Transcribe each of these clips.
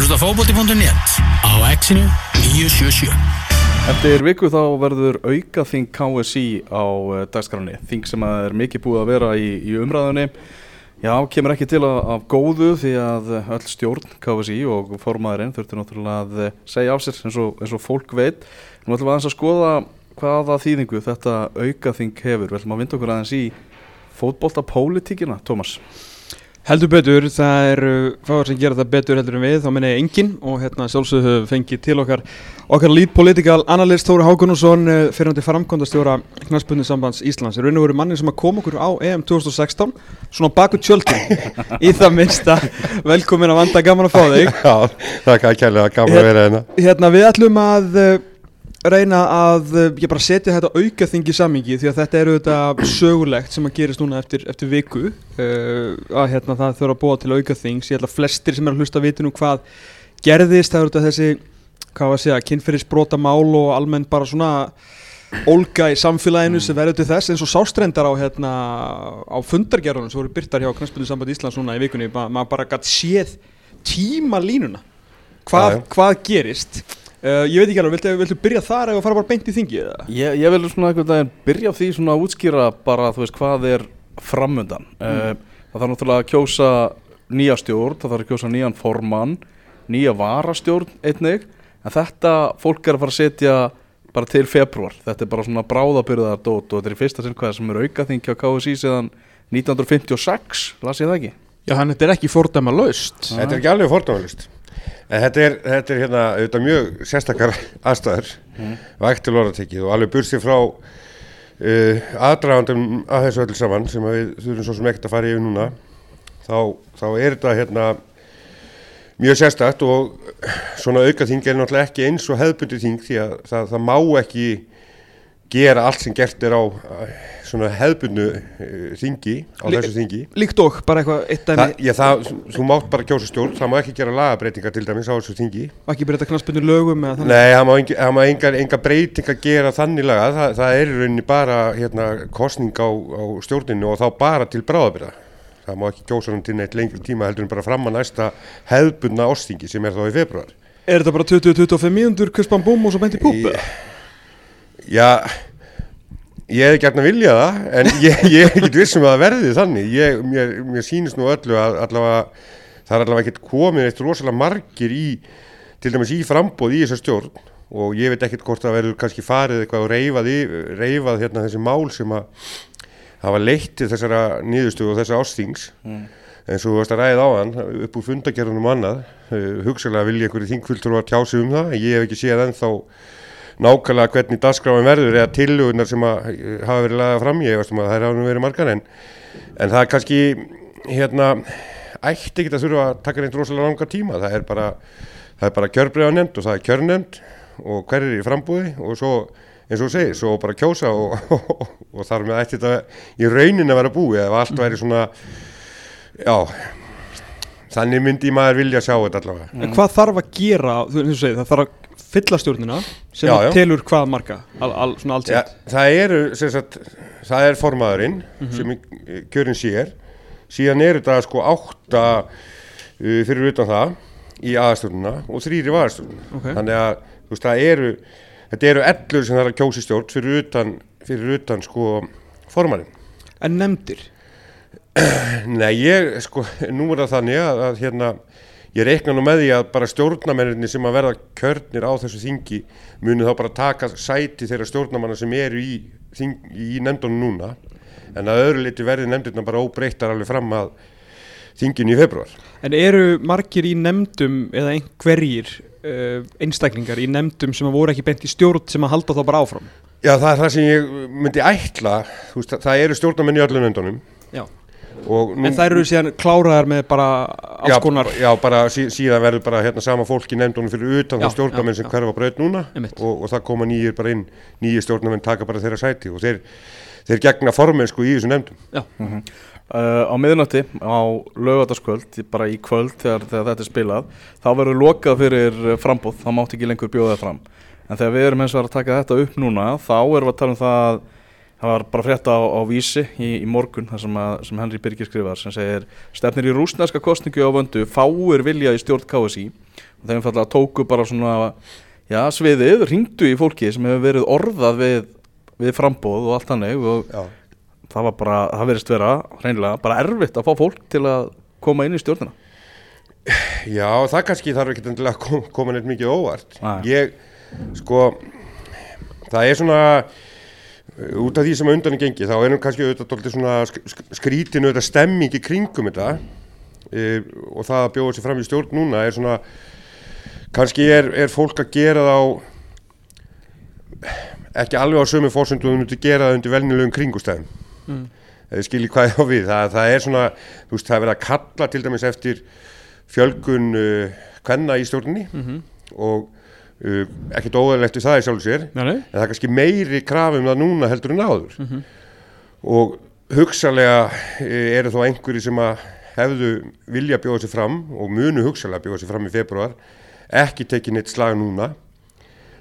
hlusta fókbóti.net á exinu 977 Eftir viku þá verður auka þing KSI á uh, dagskráni þing sem að er mikið búið að vera í, í umræðunni. Já, kemur ekki til að, af góðu því að öll stjórn KSI og formaðurinn þurftur náttúrulega að uh, segja af sér eins og, eins og fólk veit. Nú ætlum við aðeins að skoða hvaða þýðingu þetta auka þing hefur. Við ætlum að vinda okkur aðeins í fótbolta pólitíkina, Tómas Heldur betur, það eru fáar sem gera það betur heldur en við, þá menna ég engin og hérna sjálfsögðu höfum fengið til okkar okkar lead political analyst Þóri Hákonusson fyrirhundi framkvæmdastjóra Knarspunni sambands Íslands. Það er raun og veru manni sem að koma okkur á EM 2016 svona baku tjöldin. Í það minnsta velkomin að vanda, gaman að fá þig. Já, það er að gaman að vera hérna. Hérna við ætlum að uh, reyna að uh, ég bara setja þetta aukaþingi samingi því að þetta eru þetta sögulegt sem að gerist núna eftir, eftir viku uh, að hérna það þurfa að búa til aukaþings ég held að flestir sem er að hlusta viti nú hvað gerðist, það eru þetta þessi hvað var að segja, kynferðisbrota mál og almennt bara svona Olga í samfélaginu sem verður til þess. Eins og sástrendar á, hérna, á fundargerðunum sem voru byrtar hjá Knastbyrðu samband Íslands núna í vikunni, Ma, maður bara gætt séð tíma línuna hvað, hvað gerist uh, ég veit ekki alveg, viltu, viltu byrja þar eða fara bara beint í þingi eða? Ég, ég vil svona einhvern veginn byrja á því svona að útskýra bara þú veist hvað er framundan. Mm. það þarf náttúrulega að kjósa nýja stjórn, það þarf að kjósa nýjan formann nýja varastjórn einnig. En þetta fólk er að fara að setja bara til februar, þetta er bara svona bráðabyrðar dót og þetta er í fyrsta sinn hvað sem er aukaþing hjá KSI síðan 1956 las ég það ekki? Já, hann þetta er ekki fordæma laust Þetta er ekki alveg fordómalust En þetta er, þetta er hérna auðvitað mjög sérstakar aðstæður mm. vægt til orðatekið og alveg bursið frá uh, aðdragandum að þessu öllu saman sem við þurfum svo sem ekkert að fara yfir núna þá, þá er þetta hérna mjög sérstakt og svona aukaþing er náttúrulega ekki eins og hefðbundi þing því að það, það má ekki gera allt sem gert er á uh, svona hefðbundu þingi á Lí- þessu þingi Líkt og, bara eitthvað eitt dæmi já, það, þú mátt bara kjósa stjórn, það má ekki gera lagabreitingar til dæmis á þessu þingi. og ekki breyta knastbyrnu lögum eða þannig Nei, það má, enga, það má enga, enga breytingar gera þannig laga, það, það er í rauninni bara hérna, kostning á, á stjórninu og þá bara til bráðabyrða. Það má ekki kjósa hann til neitt lengri tíma heldur en bara fram að næsta hefðbundna ástingi sem er þá í februar. Er þetta bara 20-25 mínútur, kuspan búm og svo beint í púp eða? Já, ég hef gert að vilja það, en ég, ég er ekkert vissum að það verði þannig. Ég, mér, mér sýnist nú öllu að allavega, það er allavega ekkert komið eitt rosalega margir í, til dæmis í frambóð í þessa stjórn og ég veit ekkert hvort það verður kannski farið eitthvað og reifað, í, reifað hérna þessi mál sem að hafa leitt til þessara niðurstöðu og þessa ástings. eins og þú varst að ræða á hann upp úr fundagerðunum annað uh, hugsalega vilja einhverju þingfylgtur að tjá sig um það ég hef ekki séð ennþá nákvæmlega hvernig dagskráin verður eða tillögunar sem uh, hafa verið lagað fram ég veist um að hafa nú verið margar en, en það er kannski hérna ætti ekki að þurfa að taka neitt rosalega langa tíma. Það er bara, það bara kjörbreiða nefnd og það er kjörnefnd og hver er í frambúði og svo eins og segir, svo bara kjósa og, og, og þar með ætti þetta í raunin að vera búið ef allt væri svona já þannig myndi maður vilja sjá þetta allavega En hvað þarf að gera, þú veist, það þarf að fylla stjórnina sem Já, já. telur hvað marga, al, al, svona allt ja, sett. það eru sem sagt, það er formaðurinn sem í- kjörinn sér síðan er þetta sko átta uh, fyrir utan það í aðastjórnuna og þrýri vaðastjórnuna Ok. þannig að þú veist, það eru þetta eru ellur sem er að kjósi stjórn fyrir utan, fyrir utan sko formaðurinn En nefndir, Nei, ég, sko, nú er það þannig að, að hérna, ég reikna nú með því að bara stjórnamenninni sem að verða kjörnir á þessu þingi muni þá bara taka sæti þeirra stjórnamanna sem eru í, þing, í nefndunum núna en að öðru liti verði nefndirna bara óbreyttar alveg fram að þinginu í februar. en eru margir í nefndum eða einhverjir uh, einstaklingar í nefndum sem að voru ekki beint í stjórn sem að halda þá bara áfram? Já, það er það sem ég myndi ætla, veist, það eru stjórnamenn í öllum nefndunum Já. Og nú... En þær eru síðan kláraðar með bara alls já, konar, já, bara sí, síðan verður bara hérna sama fólk í nefndunum fyrir utan þá stjórnamenn já, sem hverfa braut núna og, og það koma nýjir bara inn nýjir stjórnamenn taka bara þeirra sæti og þeir, þeir gegna formensku í þessum nefndum. Já, Uh, á miðnætti á lögataskvöld, bara í kvöld þegar, þegar þetta er spilað, þá verður lokað fyrir frambóð, þá mátt ekki lengur bjóða það fram. En þegar við erum eins og að taka þetta upp núna, þá erum við að tala um það að það var bara frétta á, á vísi í, í morgun, þar sem, að, sem Henry Birgir skrifar, sem segir stefnir í rúsneska kostningu á vöndu, fáir vilja í stjórn KSI þeir einfallega tóku bara svona já, sviðið, ringdu í fólki sem hefur verið orðað við, við frambóð og allt hannig og Já. það var bara, það verist vera reynilega bara erfitt að fá fólk til að koma inn í stjórnina Já, það kannski þarf ekki endilega að kom, koma neitt mikið óvart. Nei. Ég, sko, það er svona, út af því sem undan er gengið, þá er nú kannski auðvitað skrítinu auðvitað stemming í kringum þetta e, og það að bjóða sér fram í stjórn núna er svona, kannski er, er fólk að gera það á, ekki alveg á sömu fórsöndu þú myndir gera það undir velnilegum kringustæðum. Mm. Eða skilji hvað ég á við, það, það er svona, þú veist, það er verið að kalla til dæmis eftir fjölgun uh, kvenna í stjórninni Mhm. og uh, ekkert óðalegt við það í sjálfu sér Nei, en það er kannski meiri krafum það núna heldur en áður. Mhm. og hugsalega uh, eru þó einhverju sem að hefðu vilja bjóða sér fram og munu hugsalega bjóða sér fram í februar ekki tekið neitt slag núna.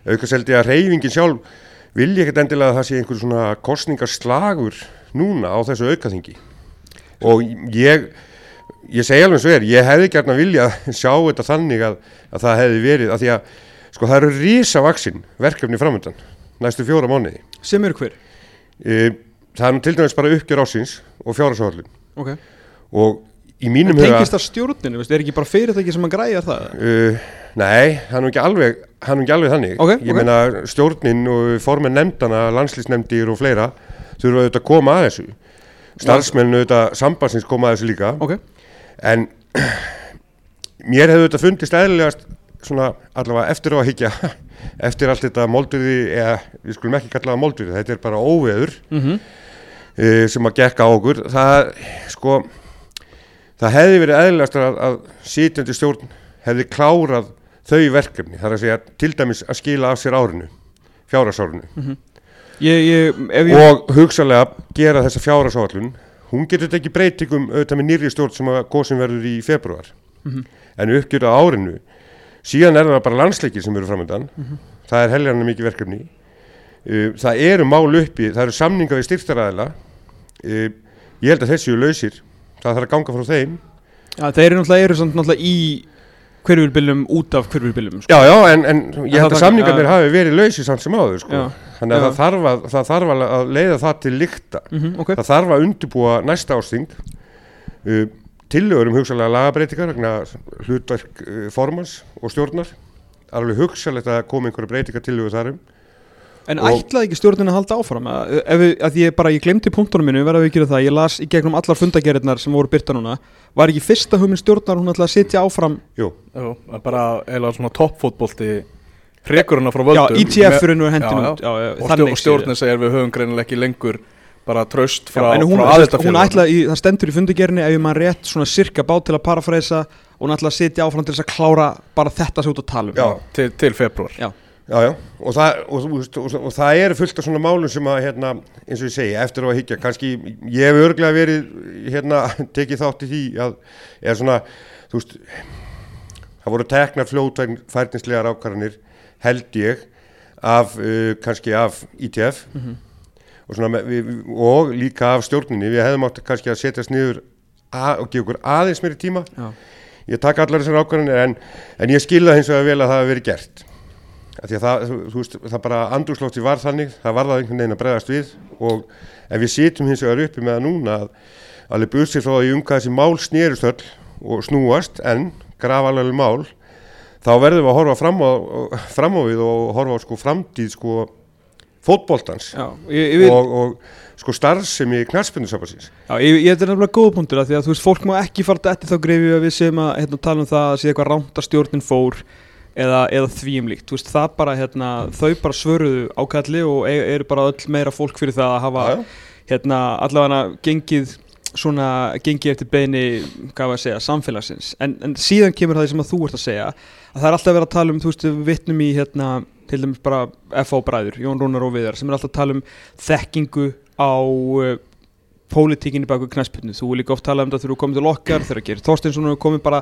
Aukast held ég að reyfingin sjálf vilja ekkert endilega að það sé einhver svona kostningarslagur núna á þessu aukaþingi. Og ég ég segi alveg svo er, ég hefði gert að vilja sjá þetta þannig að, að það hefði verið að því að sko það eru risavaksin verkefni framöndan næstu fjóra mánuði. Sem eru hver? e, það er til dæmis bara uppgjör ásins og fjárhásahörlun Ok. Og í mínum huga tengist það stjórninu, veist, er ekki bara fyrirtæki sem að græja það? uh, nei, það er nú ekki alveg það er ekki alveg þannig. Ok, ég ok. meina stjórnin og formen nefndana landslýsnefndir og fleira þurfa auðvitað að koma að þessu. Starfsmenn auðvitað sambandsins koma að þessu líka. Ok. En mér hefði þetta fundist eðlilegast svona allavega eftir á að higgja eftir allt þetta moldurði eða við skulum ekki kalla það moldurði, þetta er bara óveður mm -hmm. uh, sem að gekka á okkur. Það sko það hefði verið eðlilegast að, að sitjandi stjórn hefði klárað þau verkefni, þar að segja til dæmis að skila af sér árinu fjárasárinu ég, ég, ef ég og hugsalega gera þessa fjárasárlun hún getur tekið breytingum auðvitað með nýrri stjórn sem að góðsum verður í februar Mhm. en uppgjörða árinu síðan er það bara landsleikir sem eru framöndan Mhm. það er helgarna mikið verkefni. Uh, það eru mál uppi það eru samninga við styrtaræðila uh, ég held að þessi eru lausir. Það þarf að ganga frá þeim. Já, þeir eru náttúrulega, eru náttúrulega í hverfurbyljum út af hverfurbyljum sko. já já en, en ég held það- að samningarnir já. hafi verið lausir samt sem áður sko. Þannig að það þarf að, það þarf að leiða það til lykta. Mm Ok. Það þarf að undirbúa næsta ásting uh, tillögur um hugsalega lagabreitingar vegna hlutverk uh, formans og stjórnar. Alveg hugsalegt að koma einhverja breytingar tillögur þar um. En ætlaði ekki stjórnin að halda áfram? Að, ef við, að ég bara, ég glemdi punktunum minu verða við að gera það, ég las í gegnum allar fundagerðnar sem voru byrta núna, var ekki fyrsta hugmynd stjórnar hún ætlaði að sitja áfram? Jú, Jú, bara eða svona toppfótbolti hrekurina frá Já, völdum ITF-urinn var Já, hendin já. út. já, já, og, stjórnin segir við höfum greinilega ekki lengur bara tröst frá, í, það stendur í fundagerðinni ef maður rétt svona sirka bát til að parafræsa og hún ætlaði að sitja áfram til þess að klára bara þetta sem út að tala um. Já. til, til februar Já. já, já, og það, og, og, og, það eru fullt af svona málum sem að, hérna, eins og ég segi, eftir á að higgja, kannski, ég hef örglega verið, hérna, tekið þátt í því að, eða svona, þú veist, það voru teknar fljótfærninslegar ákvarðanir, held ég, af, uh, kannski af ITF og, svona, við, og líka af stjórninni, við hefðum átt kannski að setjast niður að, og gefa okkur aðeins meiri tíma, Já. ég taka allar þessar ákvarðanir en, en ég skilða hins vegar vel að það hafi verið gert. Af því að það, þú, þú veist, það bara andurslótti var þannig, það var það einhvern veginn að bregðast við. Og ef við sitjum hins vegar uppi með það núna að alveg bursið frá því um hvað þessi mál snerust öll og snúast en grafalveg mál þá verðum við að horfa fram á, fram á við og horfa á sko framtíð sko ég, vil, og, og sko starfsemi knarspindusabansins já, ég, ég þetta er nefnilega góða punktur að því að þú veist, fólk má ekki fara eftir þá greifi að við séum að hérna, tala um það að sé eitthvað rámt að stjórnin fór eða, eða því um líkt, þú veist, það bara hérna, þau bara svöruðu ákalli og e- eru bara öll meira fólk fyrir það að hafa hérna, allavega gengið svona, gengið eftir beini hvað var að segja, samfélagsins. En, en síðan kemur það sem að þú ert að segja að það er alltaf verið að tala um, þú veist, við vitnum í hérna, til dæmis bara FH bræður Jón Rúnar og Viðar, sem er alltaf að tala um þekkingu á uh, pólitíkinni baku knæspilnu, þú er líka oft talað um það þegar þú komið til okkar, þegar Geir Þorsteinsson er komið bara,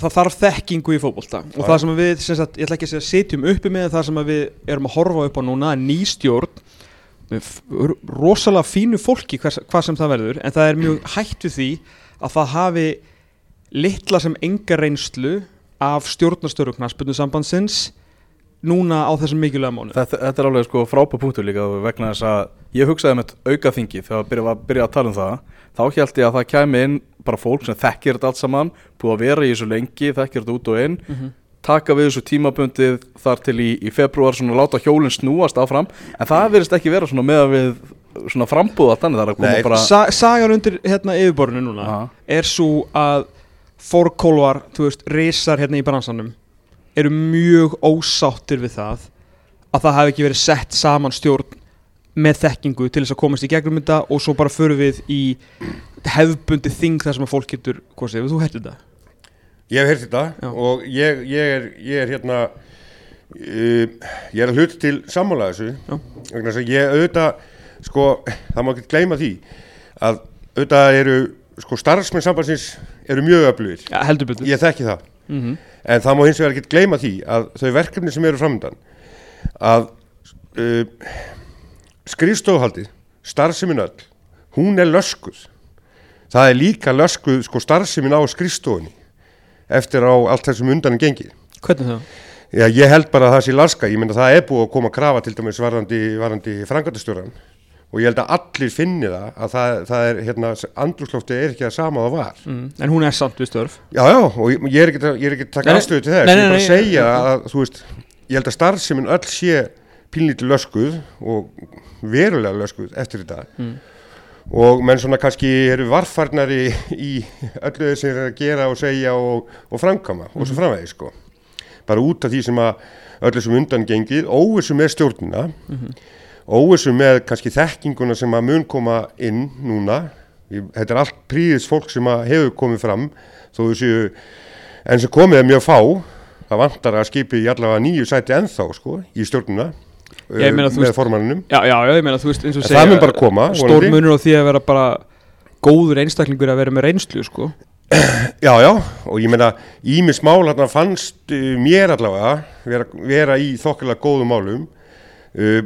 það þarf þekkingu í fótbolta. Og það sem við, sem sagt, ég ætla ekki að segja setjum uppi með það sem að við erum að horfa upp á núna, ný stjórn með f- rosalega fínu fólki hvers, hvað sem það verður en það er mjög hætt við því að það hafi litla sem enga reynslu af stjórnastöru knarsbyrnu sambandsins núna á þessum mikilvæga mánu Þetta, þetta er alveg sko frábæð punktur líka vegna þess að ég hugsaði með auka þingi þegar að byrja, að byrja að tala um það. Þá held ég að það kæmi inn bara fólk sem þekkir þetta allt saman, búið að vera í þessu lengi þekkir þetta út og inn Mhm. taka við þessu tímabundið þar til í, í februar svona láta hjólinn snúast áfram. En það verðist ekki vera svona með að við svona frambúða þannig það er að koma Nei, bara Sa Sagan undir hérna yfirborðinu núna Aha. er svo að fórkólvar, þú veist, risar hérna í bransanum eru mjög ósáttir við það að það hafi ekki verið sett saman stjórn með þekkingu til þess að komast í gegnum þetta og svo bara förum við í hefðbundi þing þar sem að fólk getur kosið, hefur þú hætti þetta? Ég hef heyrt þetta Já. og ég, ég, er, ég er hérna uh, ég er að hluta til sammála þessu þess að ég auðvitað sko, það má ekki gleyma því að auðvitað eru sko starfsmenn sambandsins eru mjög öflugir Ja, heldur betur ég þekki það mm -hmm. En það má hins vegar ekki gleyma því að þau verkefni sem eru framöndan að uh, skrifstofhaldið starfsemin öll, hún er löskuð. Það er líka löskuð sko starfsemin á skrifstofunni eftir á allt þessum undanum gengið. Hvernig það? Já, ég held bara að það sé laska, ég að það er búið að koma að krafa til dæmis varandi, varandi frangandastjóran og ég held að allir finni það að það, það er, hérna, andrúslófti er ekki að sama það var. Mm. En hún er samt við störf Já, já, og ég, ég er ekki að, er taka Nei, afstöðu til þess, nei, ég er nei, bara að nei, segja nei. að, þú veist, ég held að starfsemin öll sé pínlítið löskuð og verulega löskuð eftir þetta Mm. og menn svona kannski eru varfarnari í öllu þessi er að gera og segja og, og framkama og Mhm. svo framvegi sko bara út af því sem að öllu sem undan gengið, óvissu með stjórnina Mhm. Óvissu með kannski þekkinguna sem að mun koma inn núna. Þetta er allt príðis fólk sem að hefur komið fram þó þessu en sem komið er mjög fá. Það vantar að skipi í allavega nýju sæti ennþá sko í stjórnina Já, ég meina, þú með veist- formannunum Já, já, já, ég meina, þú veist, eins og segja það mun bara koma, Stór munur á því að vera bara góður einstaklingur að vera með reynslu, sko. Já, já, og ég meina Ímis mál hérna fannst uh, mér allavega vera, vera í þokkilega góðum málum uh,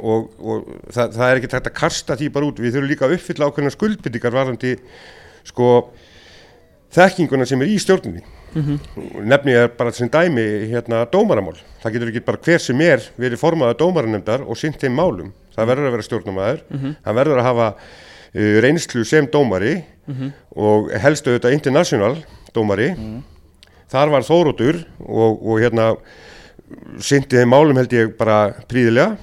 og, og það, það er ekki tægt að kasta því bara út. Við þurfum líka að uppfylla ákveðna skuldbyttingar varðandi sko þekkinguna sem er í stjórninni. Nefni ég bara sem dæmi hérna dómaramál, það getur ekki bara hver sem er verið formaða dómaranemdar og sint þeim málum, það verður að vera stjórnumæður hann verður að hafa uh, reynslu sem dómari og helstu þetta international dómari. Þar var Þórótur og, og hérna sinti þeim málum held ég bara príðilega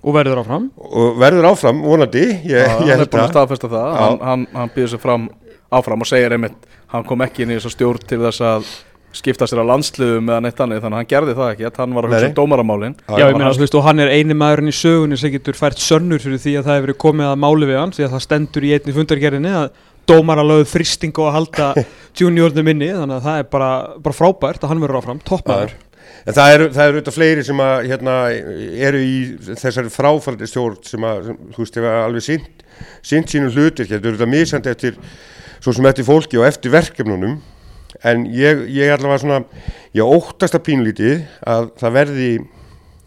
Og verður áfram. Og verður áfram vonandi. Ég, Já, ég hann er búin að að staðfesta það. Já. hann, hann, hann býður sig fram áfram og segir einmitt hann kom ekki inn í þessa stjórn til þess að skipta sér að landsliðum eða neitt annað þannig að hann gerði það ekki, hann var að hugsa um dómaramálin. Já, ég og meina, þú veist, og hann er eini maðurinn í sögunni sem getur fært sönnur fyrir því að það hefur verið komið að máli við hann því að það stendur í einni fundargerðinni að dómar að lögðu fristingu að halda juniornum inni, þannig að það er bara, bara frábært að hann verður áfram, toppmaður En það eru, auðvitað fleiri sem að, hérna, eru í þessari fráfældi stjórn sem að, þú veist, hefa alveg sint, sint sínum hlutir, þetta eru auðvitað misandi eftir, svo sem eftir fólki og eftir verkefnunum, en ég, ég allavega svona, ég óttast að pínlítið að það verði,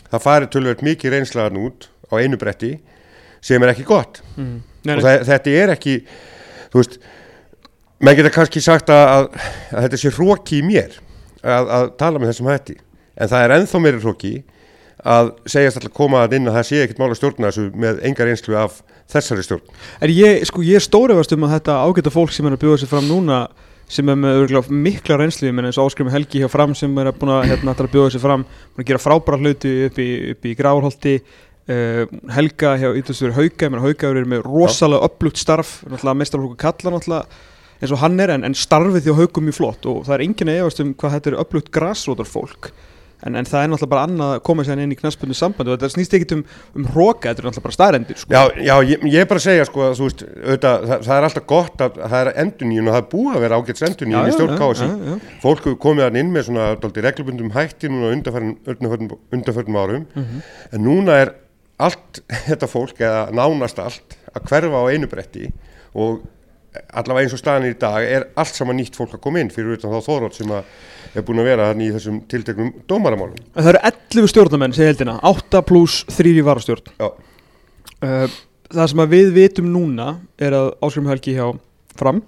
það fari tölvöld mikið reynslaðan út á einu bretti sem er ekki gott. Mm. Og það, þetta er ekki, þú veist, menn geta kannski sagt að, að, að þetta sé hróki í mér að, að tala með þessum hætti en það er ennþá meiri hróki að segjast alltaf koma að inn að það sé ekkert mál að stjórna þessu með engar einslu af þessari stjórn. er ég, sko, ég er stórefast um að þetta ágæta fólk sem er að bjóða sér fram núna sem er með örgulega mikla reynslu ég menn eins og áskrimi Helgi hjá fram sem er að búin að hérna, að bjóða sér fram búin að gera frábæra hluti upp í, í Grárholti uh, Helga hjá Ídalsfjörður Hauka ég menn Hauka er með rosalega upplugt starf mestarflokku kalla náttúrulega eins og hann er en, en starfið á Haukum mjög flott og það er enginn að efast um hvað þetta er upplugt grasrótar fólk en, en það er náttúrulega bara annað að koma sér inn í knastbundu sambandi og þetta snýst ekkit um, um hróka, þetta er náttúrulega bara staðrendir sko. Já, já ég, ég er bara að segja sko að þú veist, auðvitað, það, það er alltaf gott að það er endurníun og það er búið að vera ágæts endurníun í stjórn KSI. já, já. Fólk komið hann inn með svona dálítið reglubundum hætti núna undanförnum árum en núna er allt þetta fólk eða nánast allt að hverfa á einu bretti og allavega eins og staðan í dag er allt saman nýtt fólk að koma inn fyrir utan þá þórótt sem að er búin að vera þannig í þessum tilteknum dómaramálum. Það eru 11 stjórnamenn sem heldina 8 pluss 3 í varastjórn Já, uh, Það sem að við vitum núna er að Ásgrim Helgi hjá Fram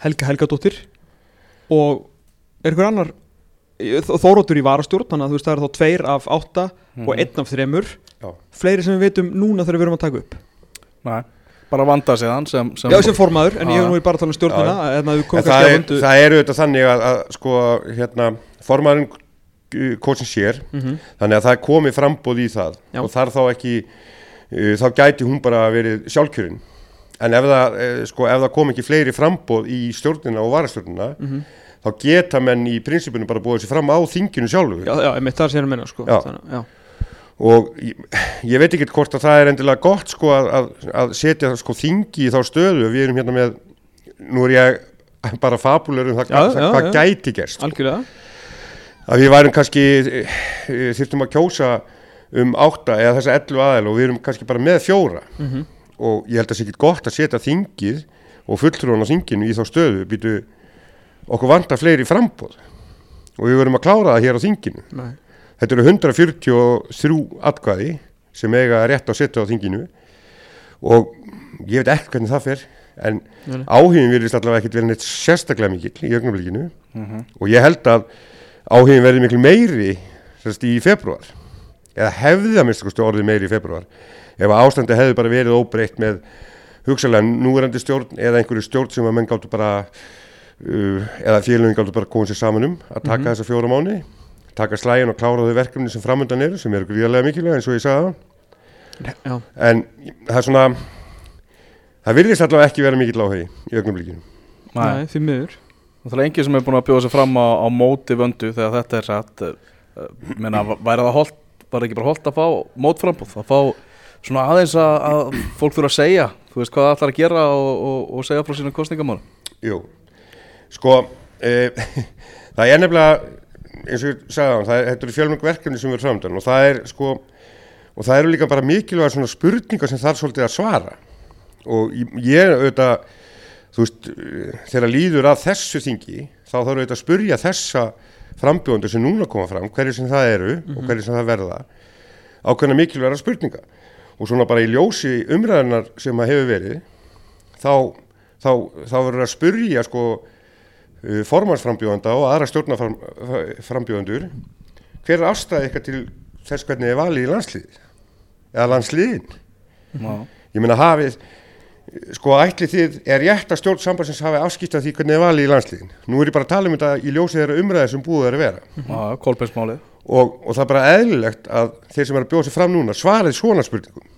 Helga Helgadóttir og er ykkur annar Þóróttur í varastjórn þannig að þú veist það er þá tveir af átta Mhm. og einn af þremur Já. fleiri sem við vitum núna þegar við erum að taka upp Nei, bara vanda sig hann sem, sem Já, sem formaður, en Já. ég hef nú bara að tala um stjórnina en að við En komum það, er, vöndu það er auðvitað þannig að, að sko, hérna, formaðurinn kótsin sér, Mhm. þannig að það er komið frambóð í það Já. og þar þá ekki, uh, þá gæti hún bara verið sjálfkjörinn. En ef það, uh, sko, ef það kom ekki fleiri frambóð í stjórnina og varastjórnina, Mhm. þá geta menn í prinsipinu bara búið sér fram á þinginu sjálfu. Já, já, einmitt það sem ég er að menna sko Já. Þannig, já. Og ég, ég veit ekki hvort að það er endilega gott sko að, að, að setja sko þingi í þá stöðu við erum hérna með nú er ég bara fabulur um það Já, hvað, já, hvað já. gæti gerst Algjörlega að við værum kannski eh, þyrftum að kjósa um átta eða þessa 11 aðeil og við erum kannski bara með fjóra Mhm. og ég held að það sé ekki gott að setja þingið og fulltrúan á þinginu í þá stöðu býtu okkur vantar fleiri frambóð og við verum að klára það hér á þinginu Nei. Þetta eru 143 atkvæði sem eiga rétt að setja á þinginu og ég veit ekki hvernig það fer en Nei, áhugin virðist allavega ekkert verið neitt sérstaklega mikill í augnablikinu. Mhm. og ég held að áhugin verði miklu meiri sérst, í februar eða hefði að minnst orðið meiri í februar ef að ástandi hefði bara verið óbreytt með hugsalega núverandi stjórn eða einhverju stjórn sem að menn gáttu bara uh, eða félagin gáttu bara komið sér saman um að taka þessa fjóra mánu taka slægin og klára þau verkefni sem framöndan eru sem eru gríðarlega mikilvæg eins og ég sagði það Já, en það er svona það virðist allavega ekki vera mikill áhugi í augnablikinu. Nei, nei, því miður. Það er enginn sem er búin að bjóða sig fram á, á móti vöndu þegar þetta er satt uh, menna, væri það holt, var ekki bara holt að fá mótframbúð, að fá svona aðeins að, að fólk þurfa að segja þú veist hvað það ætlar að gera og, og, og segja frá sínum kostningamónu Jú, sko e, það er nefnilega eins og ég sagði á það, er- þetta eru fjölmjög verkefni sem eru framöndan og það er sko og það eru líka bara mikilvæga svona spurningar sem þarf svolítið að svara. Og ég- auðvitað þú veist, þegar líður að þessu þingi, þá þarf auðvitað að spurja þessa frambjóðandur sem núna koma fram hverju sem það eru og hverju sem það verða ákveðna mikilvæga spurninga og svona bara í ljósi umræðunar sem að hefur verið þá, þá, þá verður að spurja sko formansframbjóðanda og aðra stjórnarframbjóðandur hver er afstæði eitthvað til þess hvernig er valið í landslið eða landsliðin? Já, ég meina hafið sko ætli þið er rétt að stjórn sambandsins hafi afskipt af því hvernig er valið í landsliðin? Nú er ég bara að tala um þetta í ljósi þeirra umræði sem búið er að vera. Já, kolbeinsmálið. Og, og það er bara eðlilegt að þeir sem er að bjóða sér fram núna svarið svona spurningum.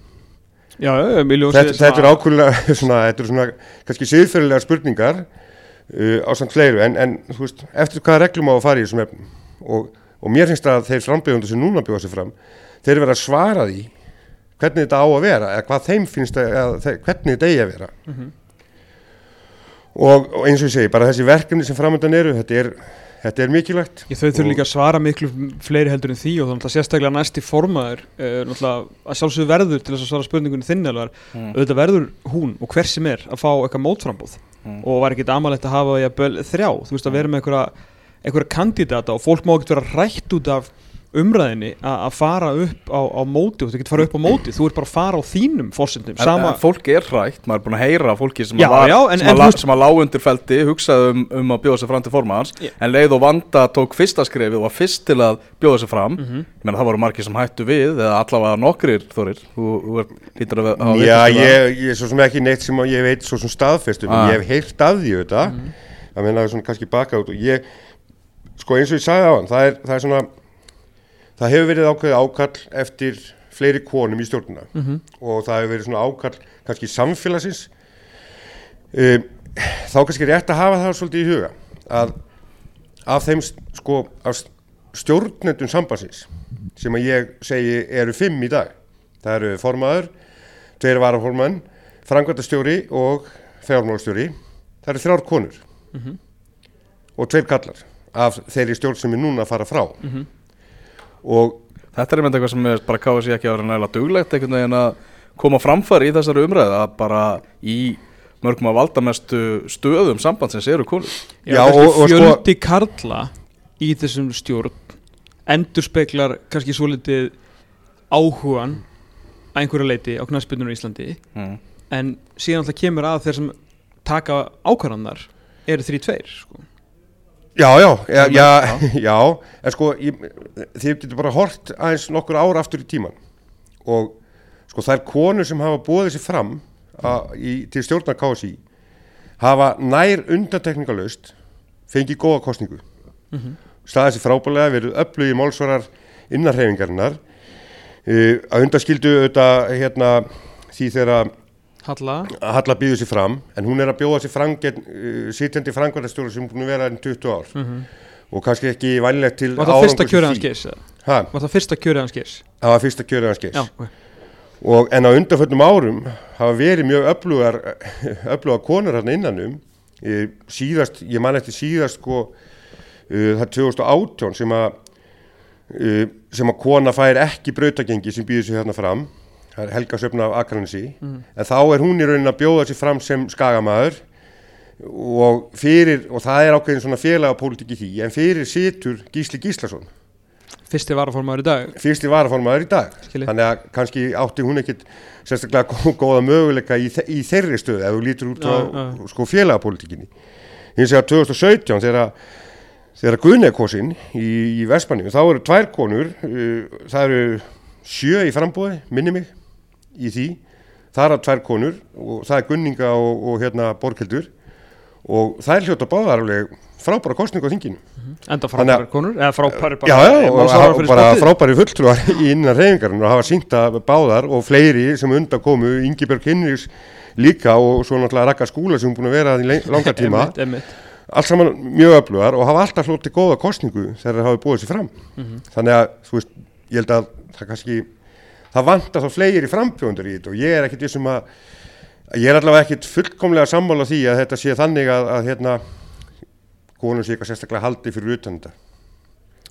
Já, já, ég ljósi þetta, þetta er svona, þetta er svona kannski siðferðilega spurningar uh, á samt fleiru. En, en þú veist, eftir hvaða reglum á að fara í þessum efnum? Og, og mér finnst að þeir frambjöðundur sem núna bjóða sér fram þeir verða að svara því hvernig þetta á að vera eða hvað þeim finnst að, að hvernig þetta eigi að vera. Og, og eins og ég segi, bara þessi verkefni sem framöndan eru, þetta er, þetta er mikilvægt. Ég þau þurfi Og- líka að svara miklu fleiri heldur en því og þannig að sérstaklega næsti formaður uh, náttúrulega að sjálfsögðu verður til þess að svara spurningunni þinn alvar Mm. auðvitað verður hún og hver sem er að fá eitthvað mótframbúð Mm. og var ekkit amalegt að hafa þrjá þú veist að vera með einhverja, einhverja kandidata og fólk má ekkert vera rætt út af umræðinni að fara upp á, á móti og þú getur fara upp á móti þú ert bara að fara á þínum fórsendum En, sama, en fólk er hrætt, maður er búin að heyra fólki sem, Já, að, var, já, en- sem, en að, sem að lá undir feldi hugsaði um, um að bjóða sig fram til formans Já. en leið og vanda tók fyrsta skrefið og var fyrst til að bjóða sig fram Mhm. ég meina það voru margir sem hættu við eða allavega nokkrir þorir þú, þú er, lítur að hafa Já, um það. ég, ég er svo sem ekki neitt sem að ég veit svo sem staðfestum, Ah. en ég hef heyrt af því auðvitað, Mhm. að menna það svona kannski baka út og ég, sko eins og ég sagði á hann, það er, það er svona, það hefur verið ákveðið ákall eftir fleiri konum í stjórnuna Mhm. og það hefur verið svona ákall kannski samfélagsins, um, þá kannski er rétt að hafa það svolítið í huga, að af þeim sko, af stjórnendum sambandsins sem að ég segi eru fimm í dag, það eru formaður, tveir varaformann, frangvæntastjóri og fjármálastjóri. Það eru þrjár konur og tveir kallar af þeirri stjórn sem er núna að fara frá. Og Þetta er einmitt eitthvað sem er bara káði sér ekki að vera nægilega duglegt einhvern veginn að koma á framfæri í þessari umræðu að bara í mörgum að valdamestu stöðum sambandsins eru konur Já, Já, og- og sko- fjöldi karla í þessum stjórn endur speklar kannski svolítið áhugan að einhverju leiti á knaspinu í Íslandi mm. en síðan alltaf kemur að þeir sem taka ákvarðanar eru þrý tveir sko. Já, já, já, já, já, en sko, ég, þið getur bara hort aðeins nokkur ára aftur í tíman og sko þær konur sem hafa búið þessi fram að, í, til stjórnar KSI hafa nær undantekningalöst fengið góða kostningu staðið sér frábælega verið öflugir málsvarar innarhefingarinnar uh, að undaskildu auðvitað hérna, því þegar að Halla býður sér fram en hún er að bjóða sér fram gegn uh, sitjandi frangvæðastjóru sem búin að vera enn 20 ár og kannski ekki vænlegt til. Var það fyrsta kjörið hans? Ha, Var það fyrsta kjörið hans geis? það var fyrsta kjörið hans geis Já, ok. og, en á undanföllum árum hafa verið mjög öflugar öflugar konur hann innanum síðast, ég man eftir síðast sko, uh, það er 2018 sem að uh, sem að kona fær ekki brautagengi sem býður sér þarna fram það Helga Söfna af Akranesi. En þá er hún í raunin að bjóða sér fram sem skagamæður og fyrir, og það er ákveðin svona félagapólitik í því, en fyrir situr Gísli Gíslason. Fyrsti varaformaður í dag. Fyrsti varaformaður í dag. Skilji. þannig að kannski átti hún ekkit sérstaklega gó- góða möguleika í, í þeirri stöðu ef þú lítur út á Já, já. sko félagapolítikinni hins vegar 2017 þegar þegar Guðni er kosin í, í Vespanju þá eru tvær konur uh, það eru sjö í frambóði minni mig í því. Það eru tvær konur og það er Gunninga og, og hérna Borghildur. Og það er hljóta báðar alveg frábæra kostningu á þinginu. Enda Þannig að- frábæri konur Eða frábæri bara Já, já, og, og bara frábæri fulltrúar í innan reyfingarinn og hafa sínt að báðar og fleiri sem undan komu, Ingibjörg Hinriks líka og svo náttúrulega Raka Skúla sem er búin að vera í langa tíma. Einmitt, einmitt. allt saman mjög öflugar og hafa alltaf hlótið góða kostningu þegar þeir hafa búið sér fram. Þannig að, þú veist, ég held að það kannski, það vantar þá fleiri frambjóndur í þetta og ég er ekkit vissum að ég er allavega ekkit fullkomlega sammála því að þetta sé þannig að, að hérna konum sé eitthvað sérstaklega haldi fyrir utan þetta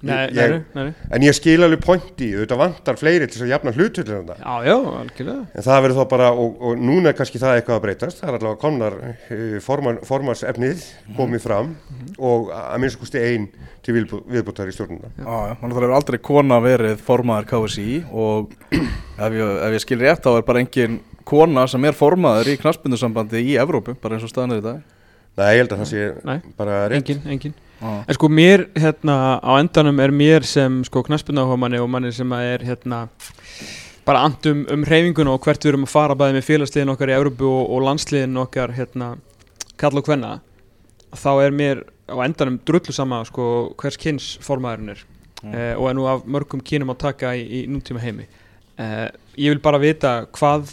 Nei, Ég- nei, nei. En ég skil alveg pointi, þetta vantar fleiri til þess að jafna hlutullin þetta. Já, já, algjörlega En það verður þá bara, og, og núna er kannski það eitthvað að breytast, það er allavega komnar uh, forman, formansefnið komið fram og að minnst kosti ein til viðbú- viðbútar í stjórnuna. Já, já, þannig að það hefur aldrei kona verið formaður KSI og ef ég, ef ég skil rétt þá er bara engin kona sem er formaður í knaspindusambandi í Evrópu, bara eins og staðan er í dag. Nei, ég held að það sé Nei, bara rétt. engin, engin En sko mér, hérna, á endanum er mér sem sko knaspunáhugamanni og manni sem að er hérna bara andum um hreyfinguna og hvert við erum að fara bæði með félagsliðin okkar í Európu og, og landsliðin okkar hérna kall og hvenna þá er mér á endanum drullu sama sko hvers kynns formaðurinn er. Eh, og er nú af mörgum kynum að taka í, í nútíma heimi. Eh, ég vil bara vita hvað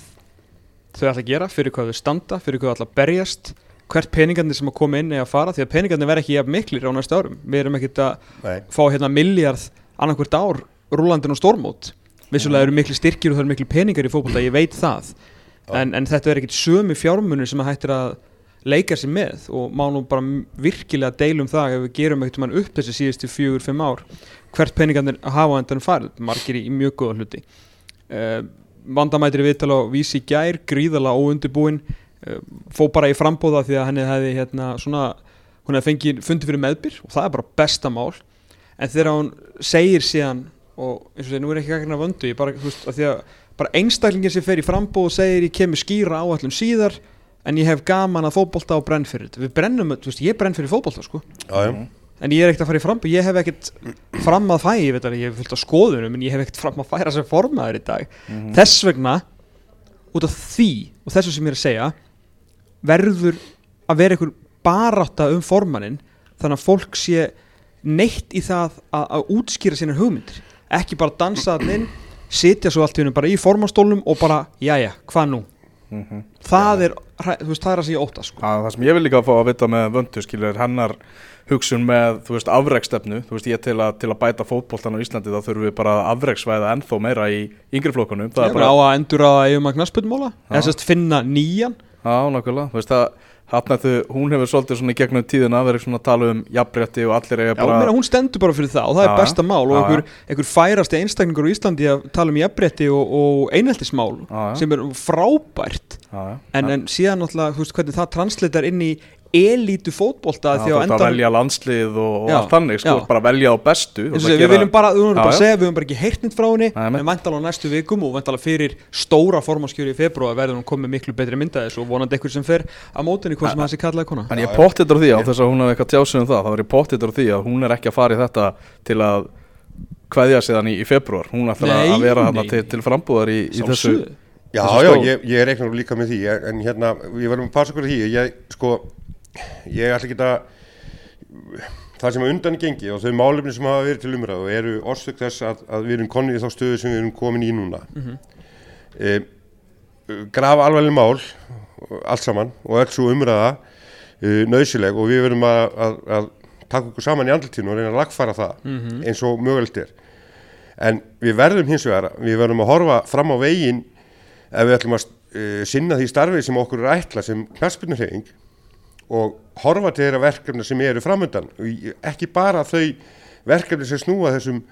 þau ætla að gera, fyrir hvað þau standa fyrir hvað þau ætla að berjast hvert peningarnir sem að koma inn eða að fara því að peningarnir verða ekki jafn miklir á næsta árum. Við erum ekkert að Nei, fá hérna miljard annarkvört ár rúlandin og stórmót. Vissulega eru miklu styrkir og það eru miklu peningar í fótbolta, ég veit það. En, en þetta er ekkert sömu fjármunir sem að hættir að leika sér með og má nú bara virkilega deilum það ef við gerum ekkert mann upp þessi síðustu fjögur, fimm ár hvert peningarnir hafa á endanum farið. Margir í, í mjög góða hluti. Uh, vandamætri viðtal á vísi gær gríðala óundibúin fó bara í frambóða því að henni hefði hérna svona hún hefði fengið fundi fyrir meðbyr og það er bara besta mál. En þegar hún segir síðan og eins og þegar nú er ekki ekki vöndu ég bara, þú veist, að því að bara einstaklingin sem fer í frambóð og segir ég kemur skýra áallum síðar en ég hef gaman að fótbolta og brenn fyrir þetta. Við brennum, þú veist, ég brenn fyrir fótbolta sko. Já. en ég er ekkert að fara í frambóð, ég hef ekkert fram að fæ, ég veit að ég hef fullt á skoðunum en ég hef ekkert fram að færa sem formaður í dag. Þess vegna út af því og þessu sem ég er að segja verður að vera einhver barátta um formannin þannig að fólk sé neitt í það að, að útskýra sínar hugmyndir. Ekki bara dansa þann inn sitja svo allt í hennu bara í formannstólnum og bara, jæja, hvað nú? Það er, hræ- þú veist, það er að segja óta sko. Það, það sem ég vil líka fá að vita með vöndu skilur er hennar hugsun með þú veist afreikstefnu, þú veist ég til að, til að bæta fótboltan á Íslandi þá þurfum við bara að afreiksvæða ennþá meira í yngri flokkunum. Það ég er bara á að endur að eigum að knasputmóla eða sérst finna nýjan já nákvæmlega. Þú veist að hann þau, hún hefur svolítið svona í gegnum tíðina verið svona að tala um jafnrétti og allir eiga Já, bara meina, hún stendur bara fyrir það og það Já, er besta mál og einhver, einhver færasti einstakningur í Íslandi að tala um jafnrétti og, og einheltismál sem er frábært. Já, já. en, en síðan náttúrulega, þú veist hvernig það translatar inn í elítu fótbolta Já, því á að endan velja landslið og, og Já, allt þannig, sko, bara velja á bestu við viljum bara, við viljum bara segja, við viljum bara ekki heyrt nýtt frá henni en vantala á næstu vikum og vantala fyrir stóra formanskjöri í februar verður hún komið miklu betri mynda þessu og vonandi eitthvað sem fer að mótinni hvað sem það sé kallaði kona. En ég pottitur því á þess að hún hafi eitthvað tjásið um það þá er ég pottitur því að hún er ekki að fara í þetta til að kveðja sig þannig í februar hún ætlar Nei, að vera nei, til, til frambúðar í, í þessu. Já, já, ég, ég reiknar nú líka með því en, en hérna, ég verðum að passa okkur á því ég, sko, ég ætla ekki að það sem að undan gengið og þau málefni sem hafa verið til umræðu eru orsök þess að, að við erum konið í þá stöðu sem við erum komin í núna. Mm grafa alveglega mál allt saman og öll svo umræða uh, nöðsileg og við verðum að, að, að taka okkur saman í andlutinu og reyna að lagfara það eins og mögulegt er. En við verðum hins vegar við verðum að horfa fram á veginn ef við ætlum að uh, sinna því starfi sem okkur er ætla sem knarspinnuhreying og horfa til þeirra verkefni sem eru framöndan og ekki bara þau verkefni sem snúa þessum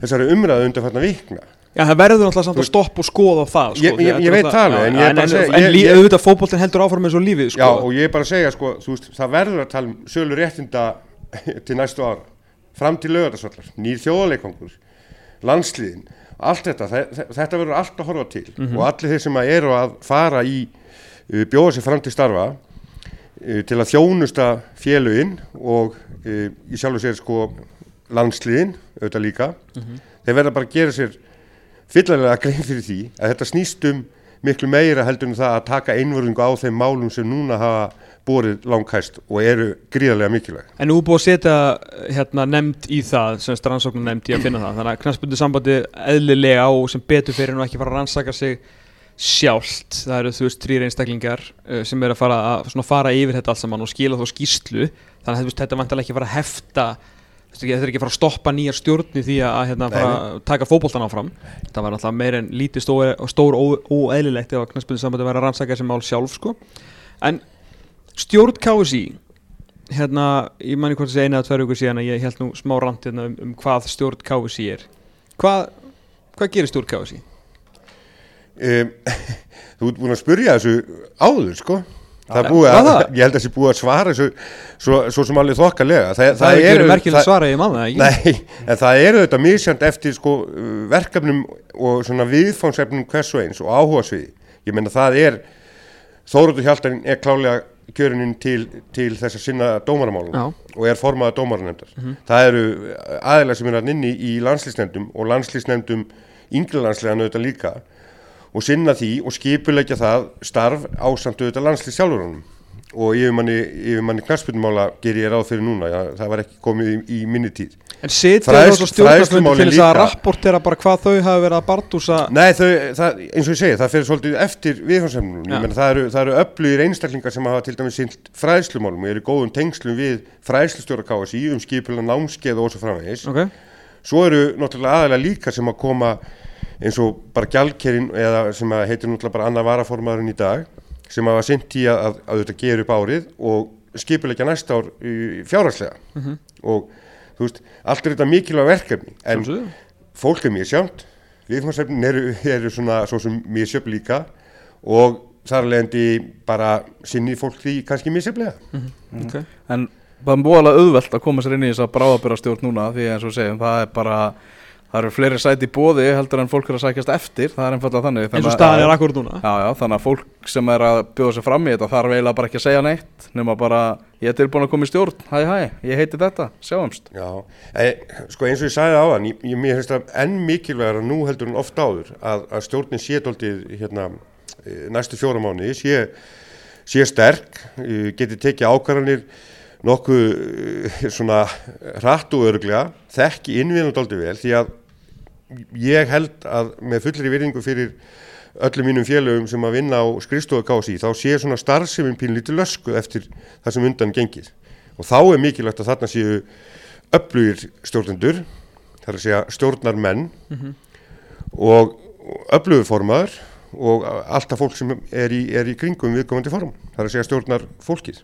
þessari umræðu undanfarnar vikna. Já, það verður náttúrulega samt að stoppa og skoða það sko, Ég- ég- ég veit það alveg, en en, en, en auðvitað fótboltin heldur áfram eins og lífið sko. Já, og ég er bara að segja, sko, þú veist, það verður að tala um sölu réttinda til næstu ára, fram til lögadagsvallar, nýr þjóðleikangur, landsliðin, allt þetta, þe- þetta verður allt að horfa til. Og allir þeir sem eru að fara í, uh, bjóða sér fram til starfa til að þjónusta félögin og uh, í sjálfu sér sko landsliðin, auðvitað líka, þeir verða bara að gera sér fyllarlega grein fyrir því að þetta snýst um miklu meira heldur en það að taka einvörðingu á þeim málum sem núna hafa borið langhæst og eru gríðarlega mikilvæg. En er búið að setja hérna, nefnd í það, sem rannsóknum nefnd í að finna það. Þannig að knastbundu sambandi eðlilega og sem betur fyrir nú ekki fara að rannsaka sig sjálft. Það eru þú veist þrýr einstaklingar uh, sem eru að fara, að, svona, fara yfir þetta allt saman og skila þó skýslu Þannig að veist, þetta vantilega ekki að fara að hefta Þetta er ekki að fara að stoppa nýjar stjórn í því að hérna, taka fótboltan áfram. Það var alltaf meir en lítið stór, stór óeðlilegt ef að sambandi væri að rannsaka þessi mál sjálf sko. En stjórn KSI hérna, ég manni hvort þessi eina eða tvær vikur síðan að ég held nú smá rant hérna um, um hvað stjórn KSI er. Hvað, hvað gerir stjórn KSI? Um, þú ert búin að spurja þessu áður, sko. Það er búið að, það? ég held að þessi búið að svara þessu svo, svo sem alveg þokkalega. Það, það er ekki verið merkileg svara ég manna það ekki Nei, en það eru þetta misjant eftir sko verkefnum og svona viðfánsefnum hvers og eins og áhuga sviði. Ég meina það er, Þóróttur Hjaltarinn er klálega kjörinin til, til þess að sinna dómaramálum Já. og er formaða dómaranemndar. Það eru aðeinslega sem er að inni í landslýsnefndum og landslýsnefndum yngri landslega auðvitað líka og sinna því og skipuleggja það starf ásamt auðvitað landslýs sjálfurunum og yfirmanni, yfirmanni knarspilnumála ger ég ráð fyrir núna, já, það var ekki komið í, í minni tíð. En það svo stjórnarfundi fræðslumálin til þess að rapportera bara hvað þau hafa verið að bardúsa Nei, þau, það, eins og ég segi, það fyrir svolítið eftir viðfánsefnum. Já. Ég meina, það eru, eru öflugir einstaklingar sem hafa til dæmis sinnt fræðslumálum og eru góðum tengslum við fræðslustjóra KSI um skipulega námskeið og svo framvegis. Ok, Svo eru náttúrulega aðalega líka sem að koma eins og bara gjaldkerinn eða sem að heitir náttúrulega bara annar varaformaðurinn í dag sem hafa sinnt í að, að, að þetta gera upp árið og skipulegja næsta ár fjárhagslega. Og þú veist, allt er þetta mikilvæg verkefni. En sjálfsögðu fólk er mjög sjámt viðfangsefnin eru, eru svona svo sem mjög sjöfn líka og þar leðandi bara sinni fólk því kannski mjög sjöfnlega okay. En það er búið auðvelt að koma sér inn í þess að bráðabyrastjórn núna því eins og segjum, það er bara það eru fleiri sæti í bóði heldur en fólk er að sækjast eftir, það er einfallega þannig. Eins og að- staðan er akkur núna. Já, já, þannig að fólk sem er að bjóða sér fram í þetta þarf eiginlega bara ekki að segja neitt nema bara, ég er tilbúin að koma í stjórn. Hæ, hæ, ég heiti þetta, sjáumst. Já, e, sko eins og ég sagði á hann ég, ég mér finnst það enn mikilvægur nú heldur en oft áður að, að stjórnin sé dóltið hérna, e, næstu fjóra mánuði sé, sé sterk e, geti tekið ákvarðanir nokkuð e, svona hratt og örglega þekki innviðan dóltið vel því að ég held að með fullri virðingu fyrir öllum mínum félögum sem að vinna á skrifstofu KSI þá sé svona starfseminn pínlítið lösku eftir það sem undan gengið. Og þá er mikilvægt að þarna séu öflugir stjórnendur það er að segja stjórnar menn og öflugur formaður og alltaf fólk sem er í, er í kringum viðkomandi form það er að segja stjórnar fólkið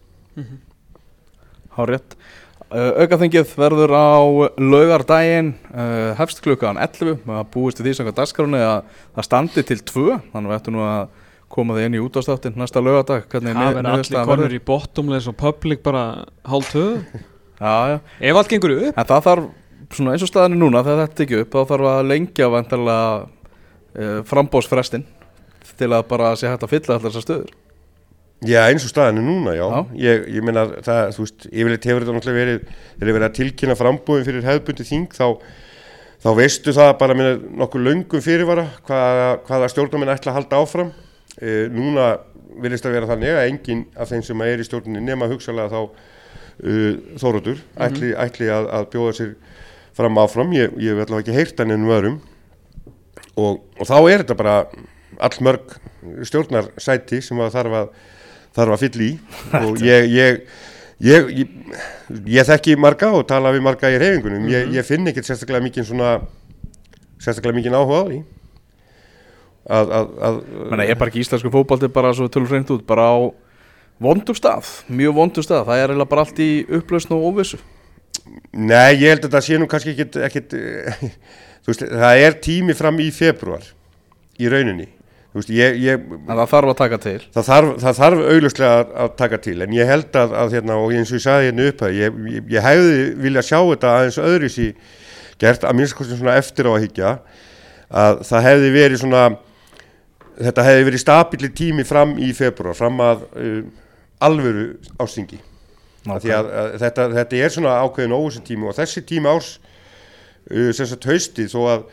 Há rétt uh, Aukaþingið verður á laugardaginn uh, hefst klukkan 11 að búist því samkvæmt dagskránni að það standi til 2 þannig að við ættum nú að koma þið inn í útastáttin næsta hvernig Það verður allir korður í bottomless og public bara hálf töðu Já, já, Ef allt gengur upp. En það þarf svona eins og staðinu núna þegar þetta ekki upp þá þarf að lengja vantarlega uh, frambóðsfrestin til að bara sé hægt að fylla allar þessar stöður Já, eins og staðinu núna, já. Já. Ég, ég meina, það, þú veist, yfirleitt hefur þetta náttúrulega verið, þegar er verið að tilkynna frambúðin fyrir hefðbundi þing, þá, þá veistu það bara með nokkuð löngum fyrirvara hvaða, hvaða stjórnarminn ætla að halda áfram. E, núna vilist að vera þannig að enginn af þeim sem er í stjórninni nema hugsalega þá uh, Þórótur ætli, ætli að, að bjóða sér fram áfram. Ég, ég vil allavega ekki heyrt hann ennum öðrum og, og þá er þetta bara allmörg stjórnarsæti sem að þarf að þarf að fylla í. Og ég, ég, ég, ég, þekki marga og tala við marga í reyfingunum ég, ég finn ekkert sérstaklega mikið svona sérstaklega mikið áhuga á því. Að, að, að Menna, ég er bara ekki íslensku fótbalti bara svo tölur hreint út bara á vondum stað mjög vondum stað, það er eiginlega bara allt í upplausn og óvissu. Nei, ég held að það sé nú kannski ekkit, ekkit þú veist, það er tími fram í februar í rauninni veist, ég, ég það þarf að taka til það þarf, það þarf auglustlega að, að taka til en ég held að, að hérna, og eins og ég sagði hérna upp ég, ég, hefði vilja sjá þetta aðeins öðru sí gert að minnst svona eftir á að higgja að það hefði verið svona þetta hefði verið stabili tími fram í februar, fram að uh, alvöru ástingi okay. því að, að þetta, þetta er svona ákveðin óvissu tími og þessi tími árs uh, sem sagt haustið þó að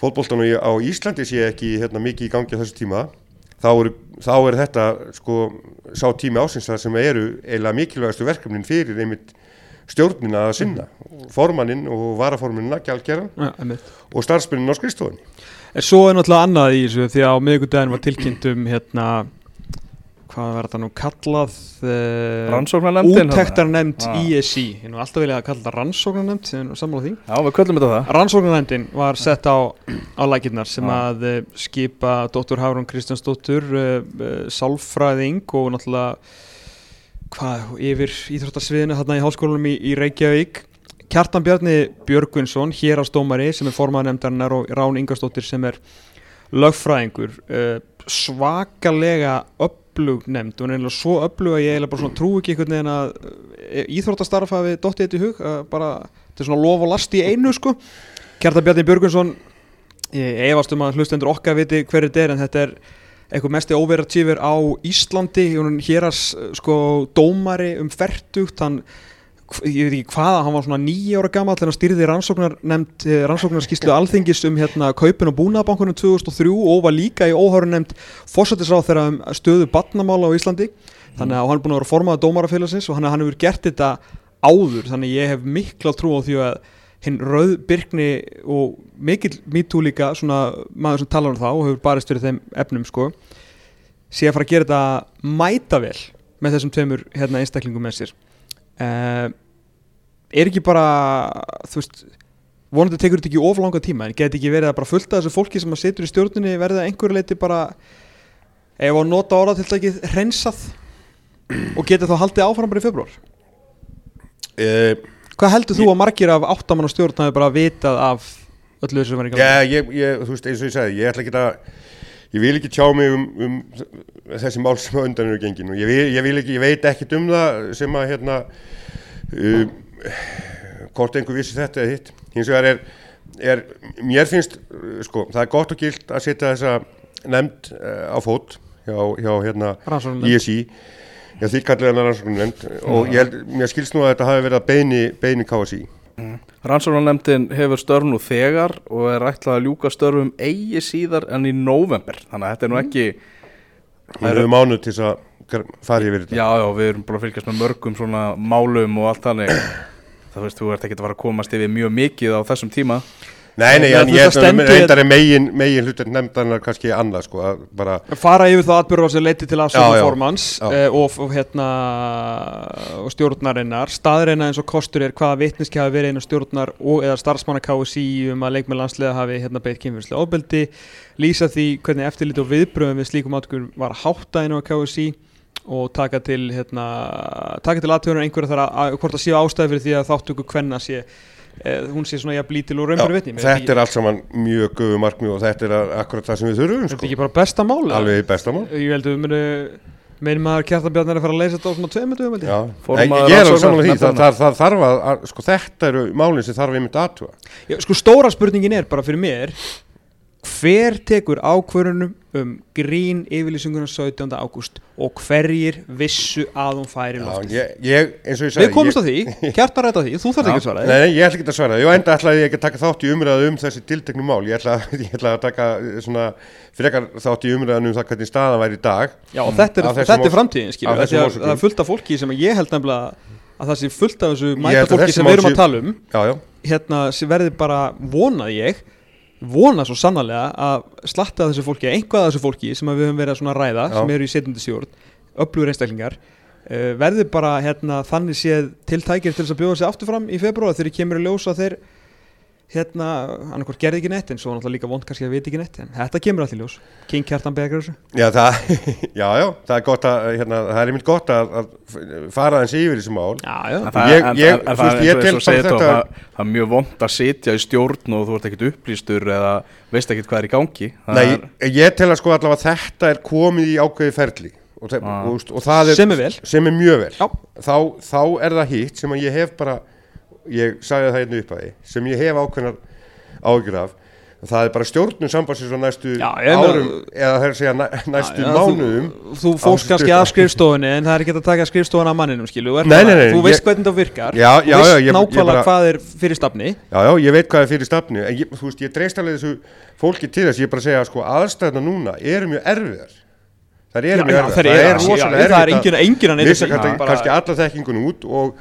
fótboltan á Íslandi sé ekki hérna, mikið í gangi á þessu tíma þá er, þá er þetta sko sá tími ásins það sem eru eiginlega mikilvægastu verkefnin fyrir einmitt stjórnina að sinna. Formannin og varaformannin að gjaldgera Ja, og starfsbyrnin á skrifstofunni. En svo er náttúrulega annað í þessu því að á miðvikudaginn var tilkynnt um hérna hvað var þetta nú kallað Rannsóknarnefndin úttektarnefnd Ah. ISI ég nú alltaf vilja að kalla þetta rannsóknarnefnd sem er sammála því Já, við köllum þetta það rannsóknarnefndin var sett á, á lækirnar sem Já. að uh, skipa Dr. Hárún Kristjánsdóttur uh, uh, sálfræðing og náttúrulega hvað, yfir íþróttasviðinu þarna í háskólanum í, í Reykjavík Kjartan Bjarni Björgvinsson hérastómari sem er formaður nefndarinnar og Rán Ingarsdóttir sem er lögfræðingur uh, svakalega öflug nefnd. Og nefnilega svo öflug að ég eiginlega bara svona trú ekki einhvern veginn að uh, íþróttastarf hafi dottið þetta í hug bara, er svona lof og last í einu sko. Kjartan Bjarni Björgvinsson ég efast um að hlustendur okkar viti hver þetta er en þetta er eitthvað mesti overachievер á Íslandi. Hún héras sko dómari um fertugt. Hann ég veit ekki hvaða, hann var svona nýja ára gammal þegar hann stýrði rannsóknar nefnd rannsóknarskíslu alþingis um hérna kaupin og búnaðabankunum 2003 og var líka í óhöru nefnd fórsættisráð þeirra um stöðu batnamála á Íslandi. Þannig að hann er búin að vera formaða dómarafélagsins og hann, hefur gert þetta áður. Þannig ég hef mikla trú á því að hinn rauðbyrkni og mikill mítú líka svona maður sem talar um það og hefur barist fyrir þeim efnum sko sé að fara að gera þetta mæta vel með þessum tveimur hérna einstaklingum með sér uh, er ekki bara þú veist vonandi tekur þetta ekki oflanga tíma en geti ekki verið að bara fullta þessu fólki sem að setur í stjórnunni verða einhverju leiti bara ef að nota orða til dækið reynsað og geti þá haldið áfram bara í februar uh, Hvað heldur þú að margir af áttamann og stjórn hafi bara vitað af öllu þessu sem var í gangi? Já, ég, ég, þú veist, eins og ég sagði, ég ætla ekki að, ég vil ekki tjá mig um, um þessi mál sem undan eru gengin og ég, ég, ekki, ég veit ekkit um það sem að, hérna, um, hvort einhver vissi þetta eða hitt. Hins vegar er, er, mér finnst, sko, það er gott og gilt að setja þessa nefnd uh, á fót hjá, hjá hérna. ISI. Já, því kallir hann að rannsóknum nefnd og ég held, mér skilst nú að þetta hafi verið að beini, beini KSI. Rannsóknarnefndin hefur störf nú þegar og er ætlað að ljúka störfum eigi síðar en í november þannig að þetta er nú ekki Hún hefur mánuð til þess að fara yfir þetta. já, já, við erum bara að fylgjast með mörgum svona málum og allt þannig. Það veist, þú ert ekki að fara að komast yfir mjög mikið á þessum tíma Nei, nei, en ég reyndar er megin, megin hlutur nefndarinnar kannski annað, sko, bara, fara yfir það atbyrður sem leiti til já. afsökunarformans Já. uh, og, og, hérna, og stjórnarinnar staðreina eins og kostur er hvaða vitniski hafi verið einu stjórnar og eða starfsmanna KSI um að leikmenn landslega hafi hérna, beitt kynfyrslega ofbeldi lýsa því hvernig eftirlit og viðbröðum við slíkum atbyrðum var háttaðinu á KSI og taka til hérna, taka til aðtöðunar einhverja þar að, hvort að séu ástæði fyrir því að þáttöku hvenna sé eh, hún sé svona jafn lítil og raunbæri vitni þetta er allt saman mjög guðu markmið og þetta er akkurat það sem við þurfum Þetta er sko. ekki bara besta mál eða? alveg í bestamál Ég held að við munu Meðin maður kjartabjarnar er að fara að leysa þetta á svona tveim minnum held ég. Já, Formaður Nei, ég er alveg rannsóknar- saman því, það, það, það þarf að, að sko, þetta eru málinn sem þarf einmitt aðtúa Já, Sko stóra spurningin er bara fyrir mér Hver tekur ákvörunum um grín yfirlýsinguna 17. ágúst og hverjir vissu að hún færi loftið? ég, ég, eins og ég sagði Við komumst að því, rætt að því, þú þarf ekki að svara Nei, því nei, ég ætla ekki að svara. Því og enda ætlaði ég ekki að taka þátt í umræðu um þessi tilteknu mál. Ég ætla, ég ætla að taka eh, svona frekar þátt í umræðinu um það hvernig staðan væri í dag. Já, og þetta er, þetta er framtíðin, þessum Það er fullt af fólki sem ég held nefnilega að það sé fullt af þessu mæta fólki sem við erum að tala um. Hérna verði bara vonað ég vona svo sannarlega að slatta þessu fólki, einhvað af þessu fólki sem við höfum verið að ræða, Já. sem eru í setjandi stjórn öflugur einstaklingar uh, verði bara hérna þannig séð tiltækir til þess að bjóða sig aftur fram í februar þegar kemur í ljós að þeir hérna, annarkvort gerði ekki neitt en svo náttúrulega líka vond kannski að viti ekki neitt en þetta kemur allt í ljós, King Kjartan þessu. Já, það, já, já, það er gott að, hérna, það er einmitt gott að, að fara aðeins yfir þessi mál. Já, já, En það, Ég- en, ég- en, þú en veist, það ég er eins og er mjög vond að sitja í stjórn og þú ert ekkert upplýstur eða veist ekkert hvað er í gangi. Það Nei, er, ég tel að sko allavega þetta er komið í ákveði ferli og, Ah. og, og það er sem er vel. sem er mjög vel. Já. þá, þá er það hitt sem að ég hef bara ég sagði það einu upp að því sem ég hef ákveðnar ágjur af það er bara stjórnum sambandsins á næstu Já, ég árum eða það er að segja næ, næstu Já, já, mánuðum Þú, þú fókst kannski að skrifstofunni en það er ekki að taka skrifstofun af manninum skilu Nei, nei, nei, Þú veist ég- hvernig það virkar Þú veist ég- ég nákvæmlega bara- hvað er fyrir stafni. Já, já, ég veit hvað er fyrir stafnu en ég, þú veist, ég dreist alveg þessu fólki til þess ég bara að segja að sko aðstæðna núna eru mjög erfiðar. Það eru mjög erfiðar. er, það er rosalega það er engin, að missa því. kannski, alla þekkingun út og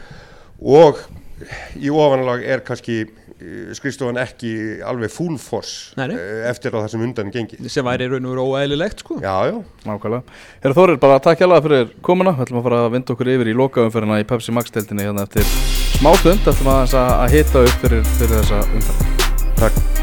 í ofanlag er kannski eh, skrifstofan ekki alveg full force Nei, eh, eftir það sem undan er gengið. Sem væri raun og veru óæðilegt sko. já, já, nákvæmlega. Herra Þórir, bara takk hjá fyrir komuna. Við ætlum að fara að vinda okkur yfir í lokaumferðina í Pepsi Max deildinni hérna eftir smá stund. Ætlum aðeins að, að hita upp fyrir, fyrir þessa umferð. Takk